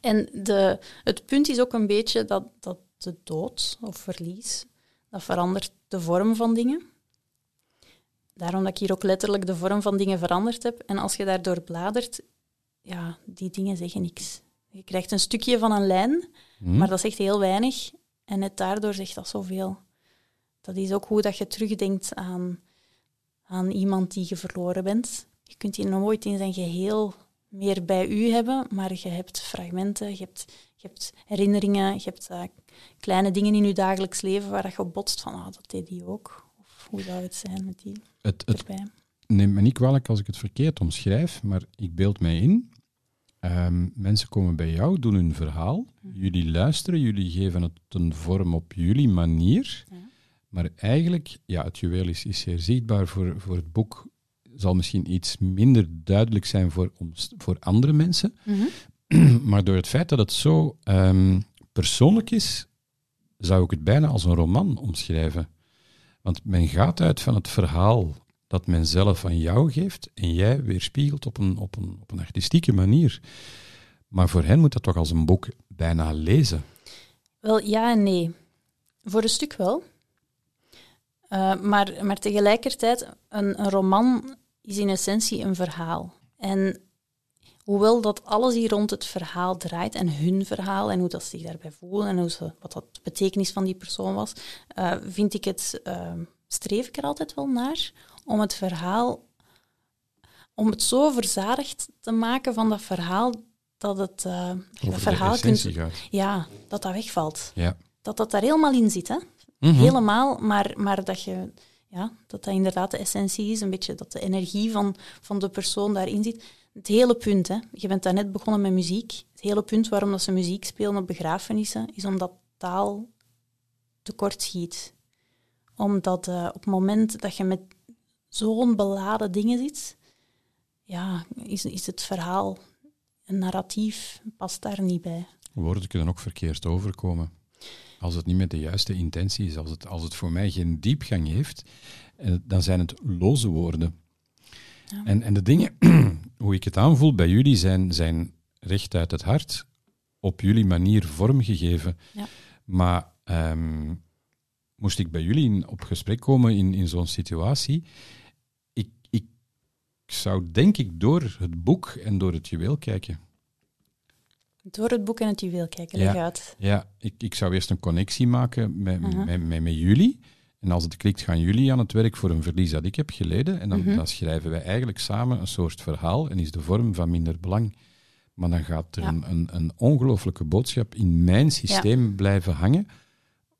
En de, het punt is ook een beetje dat, dat de dood of verlies, dat verandert de vorm van dingen. Daarom dat ik hier ook letterlijk de vorm van dingen veranderd heb. En als je daardoor bladert, ja, die dingen zeggen niks. Je krijgt een stukje van een lijn, Hm? maar dat zegt heel weinig. En net daardoor zegt dat zoveel. Dat is ook hoe dat je terugdenkt aan, aan iemand die je verloren bent. Je kunt die nooit in zijn geheel meer bij u hebben, maar je hebt fragmenten, je hebt, je hebt herinneringen, je hebt eh, kleine dingen in je dagelijks leven waar je op botst van, ah, dat deed die ook. Of hoe zou het zijn met die het, het erbij. neem me niet kwalijk als ik het verkeerd omschrijf, maar ik beeld mij in. Ehm, mensen komen bij jou, doen hun verhaal. Mhm. Jullie luisteren, jullie geven het een vorm op jullie manier. Ja. Maar eigenlijk, ja, het juweel is, is zeer zichtbaar voor, voor het boek. Zal misschien iets minder duidelijk zijn voor, voor andere mensen. maar door het feit dat het zo ehm, persoonlijk is, zou ik het bijna als een roman omschrijven. Want men gaat uit van het verhaal dat men zelf aan jou geeft en jij weerspiegelt op een, op een, op een artistieke manier. Maar voor hen moet dat toch als een boek bijna lezen. Wel, ja en nee. Voor een stuk wel. Eh, maar, maar tegelijkertijd, een, een roman is in essentie een verhaal. En hoewel dat alles hier rond het verhaal draait en hun verhaal en hoe dat ze zich daarbij voelen en hoe ze, wat dat de betekenis van die persoon was, eh, vind ik het, eh, streef ik er altijd wel naar om het verhaal, om het zo verzadigd te maken van dat verhaal dat het uh, dat verhaal kunt, ja, dat dat wegvalt. Ja. Dat dat daar helemaal in zit, hè? Mhm. Helemaal, maar, maar dat je, ja, dat dat inderdaad de essentie is, een beetje dat de energie van, van de persoon daarin zit. Het hele punt, hè, je bent daarnet begonnen met muziek. Het hele punt waarom dat ze muziek spelen op begrafenissen, is omdat taal tekort schiet. Omdat eh, op het moment dat je met zo'n beladen dingen zit, ja, is, is het verhaal, een narratief, past daar niet bij. Woorden kunnen ook verkeerd overkomen. Als het niet met de juiste intentie is, als het, als het voor mij geen diepgang heeft, eh, dan zijn het loze woorden. Ja. En, en de dingen, hoe ik het aanvoel bij jullie, zijn, zijn recht uit het hart, op jullie manier vormgegeven. Ja. Maar ehm, moest ik bij jullie in- op gesprek komen in, in zo'n situatie, ik, ik zou denk ik door het boek en door het juweel kijken. Door het boek en het juweel kijken, Ja. uit. Ja, ik, ik zou eerst een connectie maken met, met, met, met jullie. En als het klikt, gaan jullie aan het werk voor een verlies dat ik heb geleden. En dan, Mhm. dan schrijven wij eigenlijk samen een soort verhaal en is de vorm van minder belang. Maar dan gaat er Ja. een, een, een ongelooflijke boodschap in mijn systeem blijven hangen,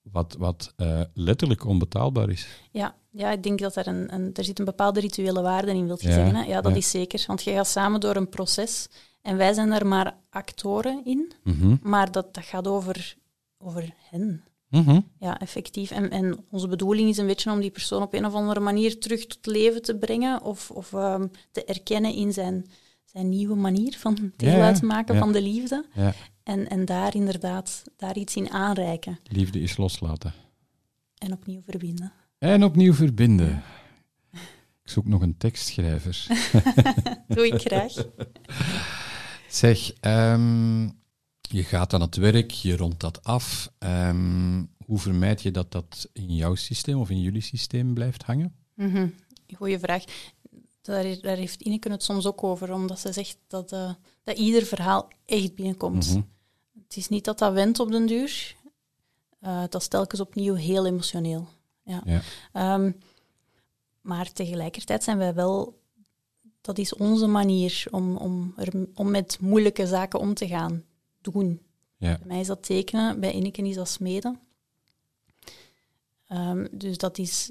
wat, wat eh, letterlijk onbetaalbaar is. Ja, ja, ik denk dat er een, een, er zit een bepaalde rituele waarde in, wilt je Ja, zeggen. Hè? Ja, dat is zeker. Want je gaat samen door een proces en wij zijn daar maar actoren in, Mhm. maar dat, dat gaat over, over hen. Mhm. Ja, effectief. En, en onze bedoeling is een beetje om die persoon op een of andere manier terug tot leven te brengen of, of ehm, te erkennen in zijn, zijn nieuwe manier van deel Ja, uitmaken Ja. van de liefde. Ja, En, en daar inderdaad daar iets in aanreiken liefde is loslaten. en opnieuw verbinden. En opnieuw verbinden. Ik zoek nog een tekstschrijver. Doe ik graag. Zeg, ehm, je gaat aan het werk, je rondt dat af. Ehm, hoe vermijd je dat dat in jouw systeem of in jullie systeem blijft hangen? Mhm. Goeie vraag. Daar, daar heeft Ineke het soms ook over, omdat ze zegt dat, eh, dat ieder verhaal echt binnenkomt. Mhm. Het is niet dat dat wendt op den duur. Eh, dat is telkens opnieuw heel emotioneel. Ja. Ja. Ehm, maar tegelijkertijd zijn wij wel... Dat is onze manier om, om, er, om met moeilijke zaken om te gaan. Doen. Ja. Bij mij is dat tekenen, bij Ineke is dat smeden. Ehm, dus dat is,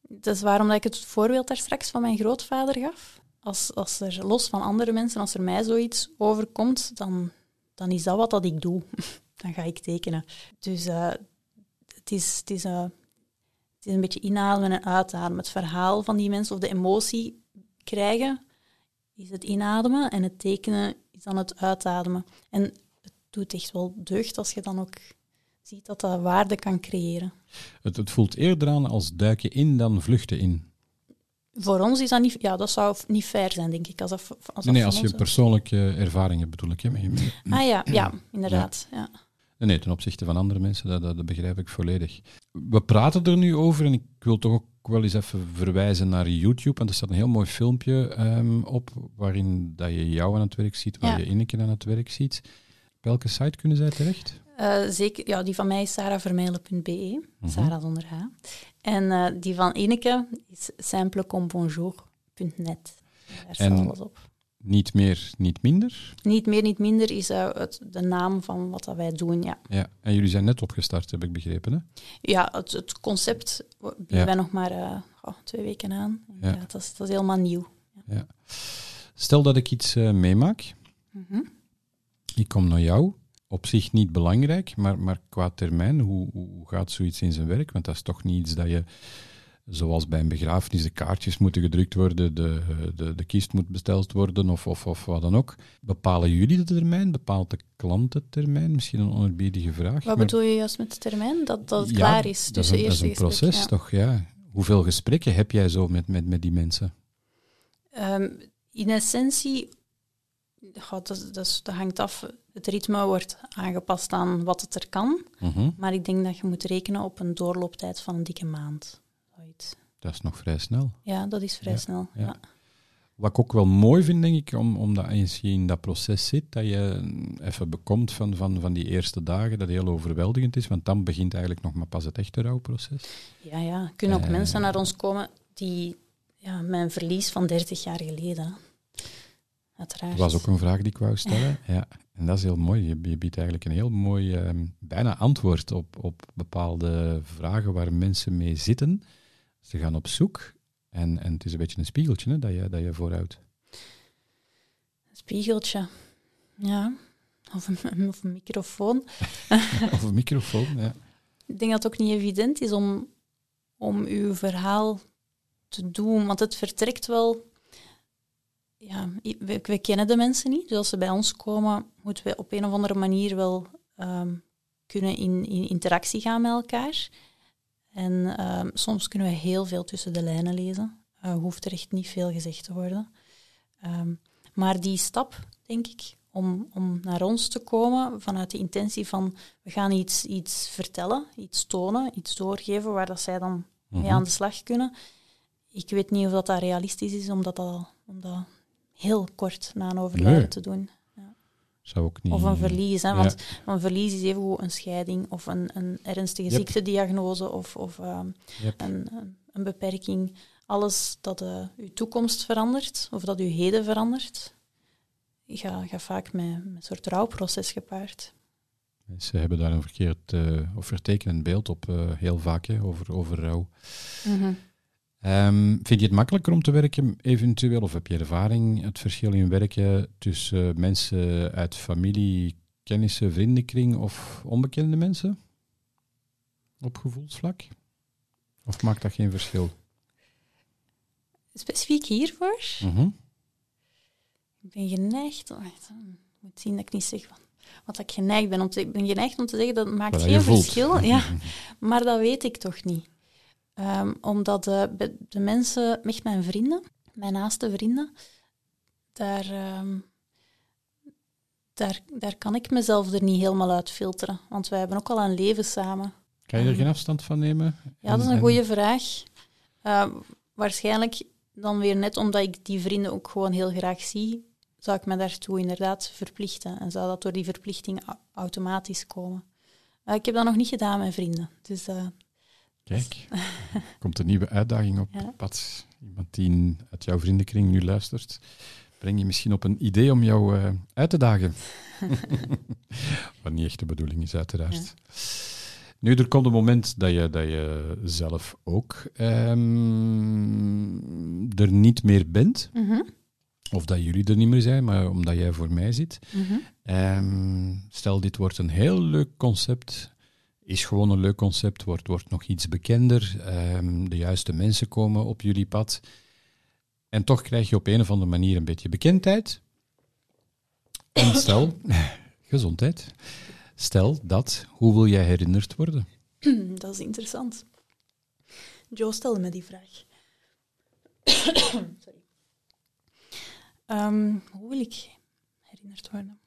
dat is waarom dat ik het voorbeeld daar straks van mijn grootvader gaf. Als, als er los van andere mensen, als er mij zoiets overkomt, dan, dan is dat wat dat ik doe. dan ga ik tekenen. Dus eh, het, is, het, is, eh, het is een beetje inademen en uitademen. Het verhaal van die mensen of de emotie krijgen is het inademen en het tekenen is dan het uitademen. En doet echt wel deugd als je dan ook ziet dat dat waarde kan creëren. Het, het voelt eerder aan als duiken in dan vluchten in. Voor ons is dat niet... Ja, dat zou niet fair zijn, denk ik. Als dat, als nee, van als je ons- persoonlijke ervaring hebt, bedoel ik. Hè? Ah ja, ja inderdaad. Ja. Nee, nee, ten opzichte van andere mensen, dat, dat, dat begrijp ik volledig. We praten er nu over en ik wil toch ook wel eens even verwijzen naar YouTube. Want er staat een heel mooi filmpje ehm, op waarin dat je jou aan het werk ziet, waar Ja. je Ineke aan het werk ziet. Welke site kunnen zij terecht? Eh, zeker, ja, die van mij is sarahvermeilen.be, Mhm. Sarah zonder H. En eh, die van Ineke is simplecomebonjour.net. Daar staat En- alles op. Niet meer, niet minder. Niet meer, niet minder is eh, het, de naam van wat dat wij doen, ja. Ja. En jullie zijn net opgestart, heb ik begrepen. Hè? Ja, het, het concept bieden Ja. wij nog maar oh, twee weken aan. Ja. Ja. dat, is, dat is helemaal nieuw. Stel dat ik iets meemaak, Mhm. Ik kom naar jou. Op zich niet belangrijk, maar, maar qua termijn, hoe, hoe gaat zoiets in zijn werk? Want dat is toch niet iets dat je zoals bij een begrafenis de kaartjes moeten gedrukt worden, de, de, de kist moet besteld worden of, of, of wat dan ook. Bepalen jullie de termijn? Bepaalt de klant de termijn? Misschien een onerbiedige vraag. Wat maar- bedoel je juist met de termijn? Dat, dat het Ja, klaar is dat is een, dat is eerste een gesprek, proces, ja. toch? Ja. Hoeveel gesprekken heb jij zo met, met, met die mensen? Ehm, in essentie, goh, dat, dat, hangt af. Het ritme wordt aangepast aan wat het er kan. Mhm. Maar ik denk dat je moet rekenen op een doorlooptijd van een dikke maand. Zoiets. Dat is nog vrij snel. Ja, dat is vrij Ja, snel. ja. Ja. Wat ik ook wel mooi vind, denk ik, om, omdat als je in dat proces zit, dat je even bekomt van, van, van die eerste dagen, dat heel overweldigend is, want dan begint eigenlijk nog maar pas het echte rouwproces. Ja, ja. Kunnen ook Eh. mensen naar ons komen die ja, mijn verlies van 30 jaar geleden. Uiteraard. Dat was ook een vraag die ik wou stellen. Ja. En dat is heel mooi. Je, biedt eigenlijk een heel mooi, ehm, bijna antwoord op, op bepaalde vragen waar mensen mee zitten. Ze gaan op zoek en, en het is een beetje een spiegeltje hè, dat, je, dat je voorhoudt. Een spiegeltje. Ja. Of een, of een microfoon. Of een microfoon, ja. Ik denk dat het ook niet evident is om, om uw verhaal te doen, want het vertrekt wel. Ja, we, we kennen de mensen niet, dus als ze bij ons komen, moeten we op een of andere manier wel ehm, kunnen in, in interactie gaan met elkaar. En ehm, soms kunnen we heel veel tussen de lijnen lezen. Eh, hoeft er echt niet veel gezegd te worden. Ehm, maar die stap, denk ik, om, om naar ons te komen vanuit de intentie van we gaan iets, iets vertellen, iets tonen, iets doorgeven waar dat zij dan mee Mhm. aan de slag kunnen. Ik weet niet of dat, dat realistisch is om dat, al, om dat heel kort na een overlijden Nee. te doen. Zou ook niet... Of een verlies, hè, Ja. want een verlies is evengoed een scheiding of een, een ernstige Yep. ziektediagnose of, of ehm, Yep. een, een, beperking. Alles dat eh, uw toekomst verandert of dat uw heden verandert, gaat ga vaak met, met een soort rouwproces gepaard. Ze hebben daar een verkeerd eh, of vertekenend beeld op, eh, heel vaak, hè, over, over rouw. Ehm, vind je het makkelijker om te werken, eventueel, of heb je ervaring, het verschil in werken tussen mensen uit familie, kennissen, vriendenkring of onbekende mensen? Op gevoelsvlak? Of maakt dat geen verschil? Specifiek hiervoor, Mhm. ik ben geneigd, ik moet zien dat ik niet zeg wat, wat ik geneigd ben om te Ik ben geneigd om te zeggen dat het maakt geen verschil. Ja, Maar dat weet ik toch niet. Ehm, omdat de, de mensen, echt mijn vrienden, mijn naaste vrienden, daar, ehm, daar, daar kan ik mezelf er niet helemaal uit filteren. Want wij hebben ook al een leven samen. Kan je er geen afstand van nemen? Ja, dat is En- een en- goede vraag. Ehm, waarschijnlijk dan weer net omdat ik die vrienden ook gewoon heel graag zie, zou ik me daartoe inderdaad verplichten. En zou dat door die verplichting au- automatisch komen. Eh, ik heb dat nog niet gedaan met vrienden. Dus eh, Kijk, komt een nieuwe uitdaging op Ja. pad. Iemand die uit jouw vriendenkring nu luistert, breng je misschien op een idee om jou eh, uit te dagen. Wat niet echt de bedoeling is, uiteraard. Nu, er komt een moment dat je, dat je zelf ook ehm, er niet meer bent. mhm, Of dat jullie er niet meer zijn, maar omdat jij voor mij zit. mhm. Ehm, stel, dit wordt een heel leuk concept. Is gewoon een leuk concept, wordt, wordt nog iets bekender. Ehm, de juiste mensen komen op jullie pad. En toch krijg je op een of andere manier een beetje bekendheid. En stel, gezondheid. Stel dat, hoe wil jij herinnerd worden? Dat is interessant. Joe stelde me die vraag. Sorry. Ehm, hoe wil ik herinnerd worden?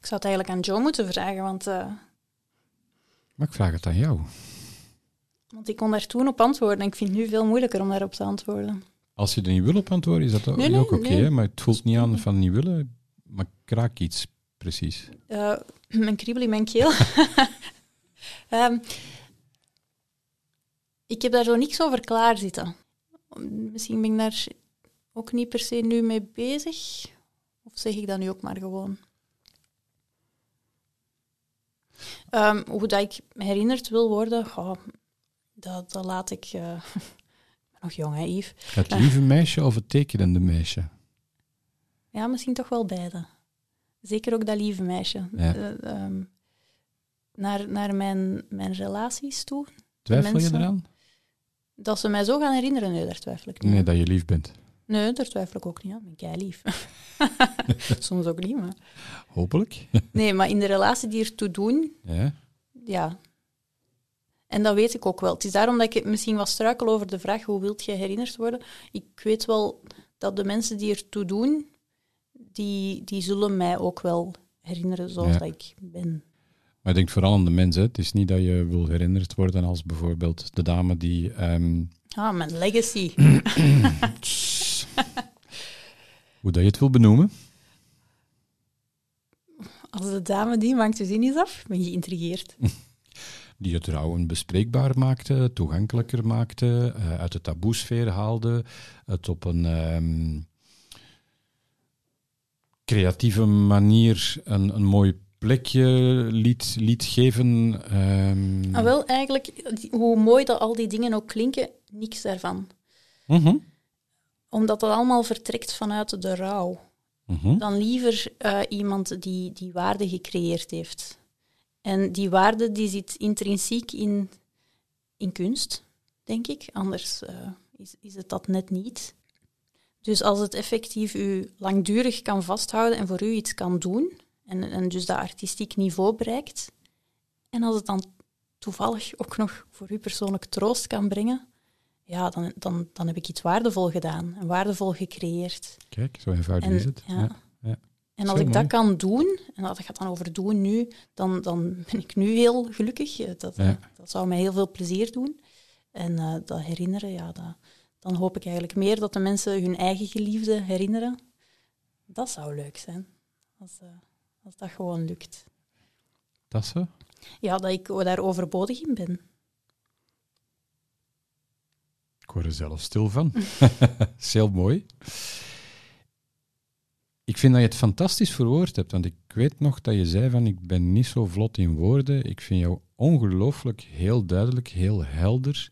Ik zou het eigenlijk aan Joe moeten vragen, want, eh, Maar ik vraag het aan jou. want ik kon daar toen op antwoorden en ik vind het nu veel moeilijker om daarop te antwoorden. Als je er niet wil op antwoorden, is dat ook, Nee, oké, nee. maar het voelt niet aan van niet willen. Maar kraak iets, precies. Eh, mijn kriebel in mijn keel. Ehm, ik heb daar zo niks over klaar zitten. Misschien ben ik daar ook niet per se nu mee bezig. Of zeg ik dat nu ook maar gewoon? Ehm, hoe dat ik herinnerd wil worden, dat, dat laat ik... eh, ben nog jong, hè, Yves? Het lieve meisje of het tekenende meisje? Ja, misschien toch wel beide. Zeker ook dat lieve meisje. Ja. Eh, ehm, naar, naar mijn, mijn relaties toe. Twijfel je eraan? Dat ze mij zo gaan herinneren, nee, daar twijfel ik niet Nee, dat je lief bent. Nee, daar twijfel ik ook niet aan. Ik ben kei lief. Soms ook niet, maar... Hopelijk. Nee, maar in de relatie die ertoe doen, Ja. ja. En dat weet ik ook wel. Het is daarom dat ik misschien wat struikel over de vraag hoe wilt je herinnerd worden. Ik weet wel dat de mensen die ertoe doen, die, die zullen mij ook wel herinneren zoals Ja. dat ik ben. Maar ik denk vooral aan de mensen. Het is niet dat je wil herinnerd worden als bijvoorbeeld de dame die... ehm, Ah, mijn legacy. hoe dat je het wil benoemen. Als de dame die maakt de zin is af, ben je geïntrigeerd. Die het trouwen bespreekbaar maakte, toegankelijker maakte, eh, uit de taboesfeer haalde, het op een ehm, creatieve manier een, een mooi plekje liet, liet geven. ehm. Maar wel, eigenlijk, hoe mooi dat al die dingen ook klinken, niks daarvan. Mhm, Omdat dat allemaal vertrekt vanuit de rouw. mhm. dan liever eh, iemand die die waarde gecreëerd heeft. En die waarde die zit intrinsiek in, in kunst, denk ik. Anders eh, is, is het dat net niet. Dus als het effectief u langdurig kan vasthouden en voor u iets kan doen, en, en dus dat artistiek niveau bereikt, en als het dan toevallig ook nog voor u persoonlijk troost kan brengen, ja, dan, dan, dan heb ik iets waardevol gedaan en waardevol gecreëerd. Kijk, zo eenvoudig En, is het. ja. Ja. ja. En als ik mooi. dat kan doen, en dat gaat dan over doen nu, dan, dan ben ik nu heel gelukkig. Eh, Dat, Ja. dat zou mij heel veel plezier doen. En eh, dat herinneren, ja, dat, dan hoop ik eigenlijk meer dat de mensen hun eigen geliefde herinneren. Dat zou leuk zijn, als, eh, als dat gewoon lukt. Dat zo. Ja, dat ik daar overbodig in ben. Ik word er zelf stil van. is heel mooi. Ik vind dat je het fantastisch verwoord hebt, want ik weet nog dat je zei van ik ben niet zo vlot in woorden. Ik vind jou ongelooflijk heel duidelijk, heel helder.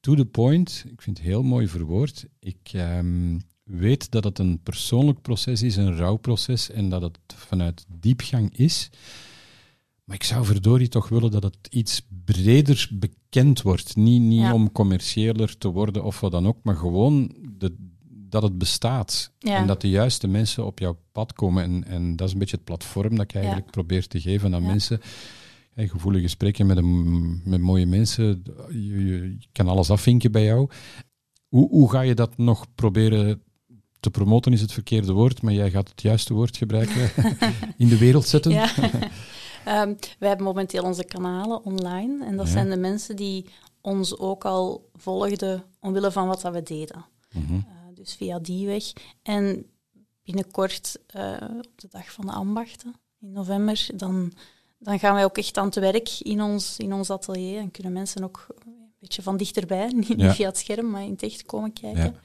To the point. Ik vind het heel mooi verwoord. Ik ehm, weet dat het een persoonlijk proces is, een rouwproces, en dat het vanuit diepgang is. Maar ik zou verdorie toch willen dat het iets breder bekend wordt. Niet, niet Ja. om commerciëler te worden of wat dan ook, maar gewoon de, dat het bestaat. Ja. En dat de juiste mensen op jouw pad komen. En, en dat is een beetje het platform dat ik eigenlijk probeer te geven aan mensen. Hey, gevoelige gesprekken met, een, met mooie mensen. Je, je, je kan alles afvinken bij jou. Hoe, hoe ga je dat nog proberen te promoten, is het verkeerde woord, maar jij gaat het juiste woord gebruiken. in de wereld zetten. Ja. Ehm, wij hebben momenteel onze kanalen online. En dat Ja. zijn de mensen die ons ook al volgden omwille van wat dat we deden. Mhm. Eh, dus via die weg. En binnenkort, eh, op de dag van de ambachten in november, dan, dan gaan wij ook echt aan het werk in ons, in ons atelier. En kunnen mensen ook een beetje van dichterbij, niet, Ja. via het scherm, maar in het echt komen kijken. Ja.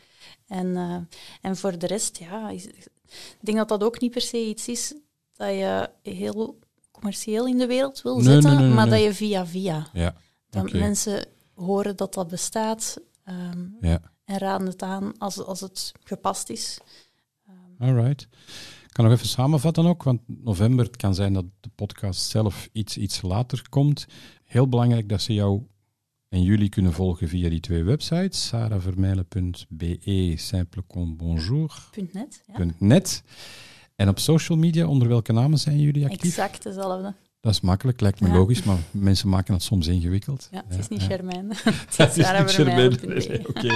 En, eh, en voor de rest, ja, is- ik denk dat dat ook niet per se iets is dat je heel commercieel in de wereld wil Nee, zetten, nee, nee, nee, maar dat je via via. Ja, Dat mensen horen dat dat bestaat ehm, ja. en raden het aan als, als het gepast is. Alright. Ik kan nog even samenvatten ook, want november, het kan zijn dat de podcast zelf iets, iets later komt. Heel belangrijk dat ze jou en jullie kunnen volgen via die twee websites, sarahvermijlen.be, simplecombonjour.net. Punt net. En op social media, onder welke namen zijn jullie actief? Exact dezelfde. Dat is makkelijk, lijkt me Ja. logisch, maar mensen maken het soms ingewikkeld. Ja, het is niet. Germain. het Het is niet Germain. Oké.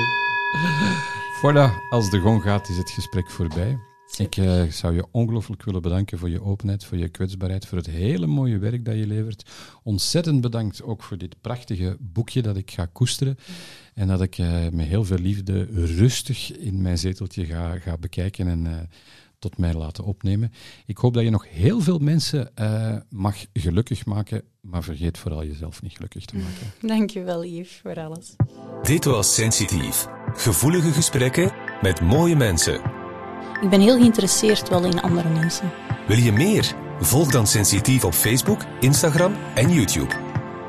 Voilà, als de gong gaat, is het gesprek voorbij. Ik eh, zou je ongelooflijk willen bedanken voor je openheid, voor je kwetsbaarheid, voor het hele mooie werk dat je levert. Ontzettend bedankt ook voor dit prachtige boekje dat ik ga koesteren. En dat ik eh, met heel veel liefde rustig in mijn zeteltje ga, ga bekijken en eh, tot mij laten opnemen. Ik hoop dat je nog heel veel mensen eh, mag gelukkig maken, maar vergeet vooral jezelf niet gelukkig te maken. Dankjewel, Yves, voor alles. Dit was Sensitief. Gevoelige gesprekken met mooie mensen. Ik ben heel geïnteresseerd wel in andere mensen. Wil je meer? Volg dan Sensitief op Facebook, Instagram en YouTube.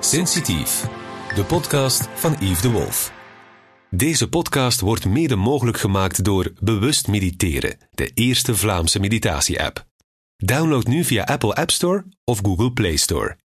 Sensitief, de podcast van Yves de Wolf. Deze podcast wordt mede mogelijk gemaakt door Bewust Mediteren, de eerste Vlaamse meditatie-app. Download nu via Apple App Store of Google Play Store.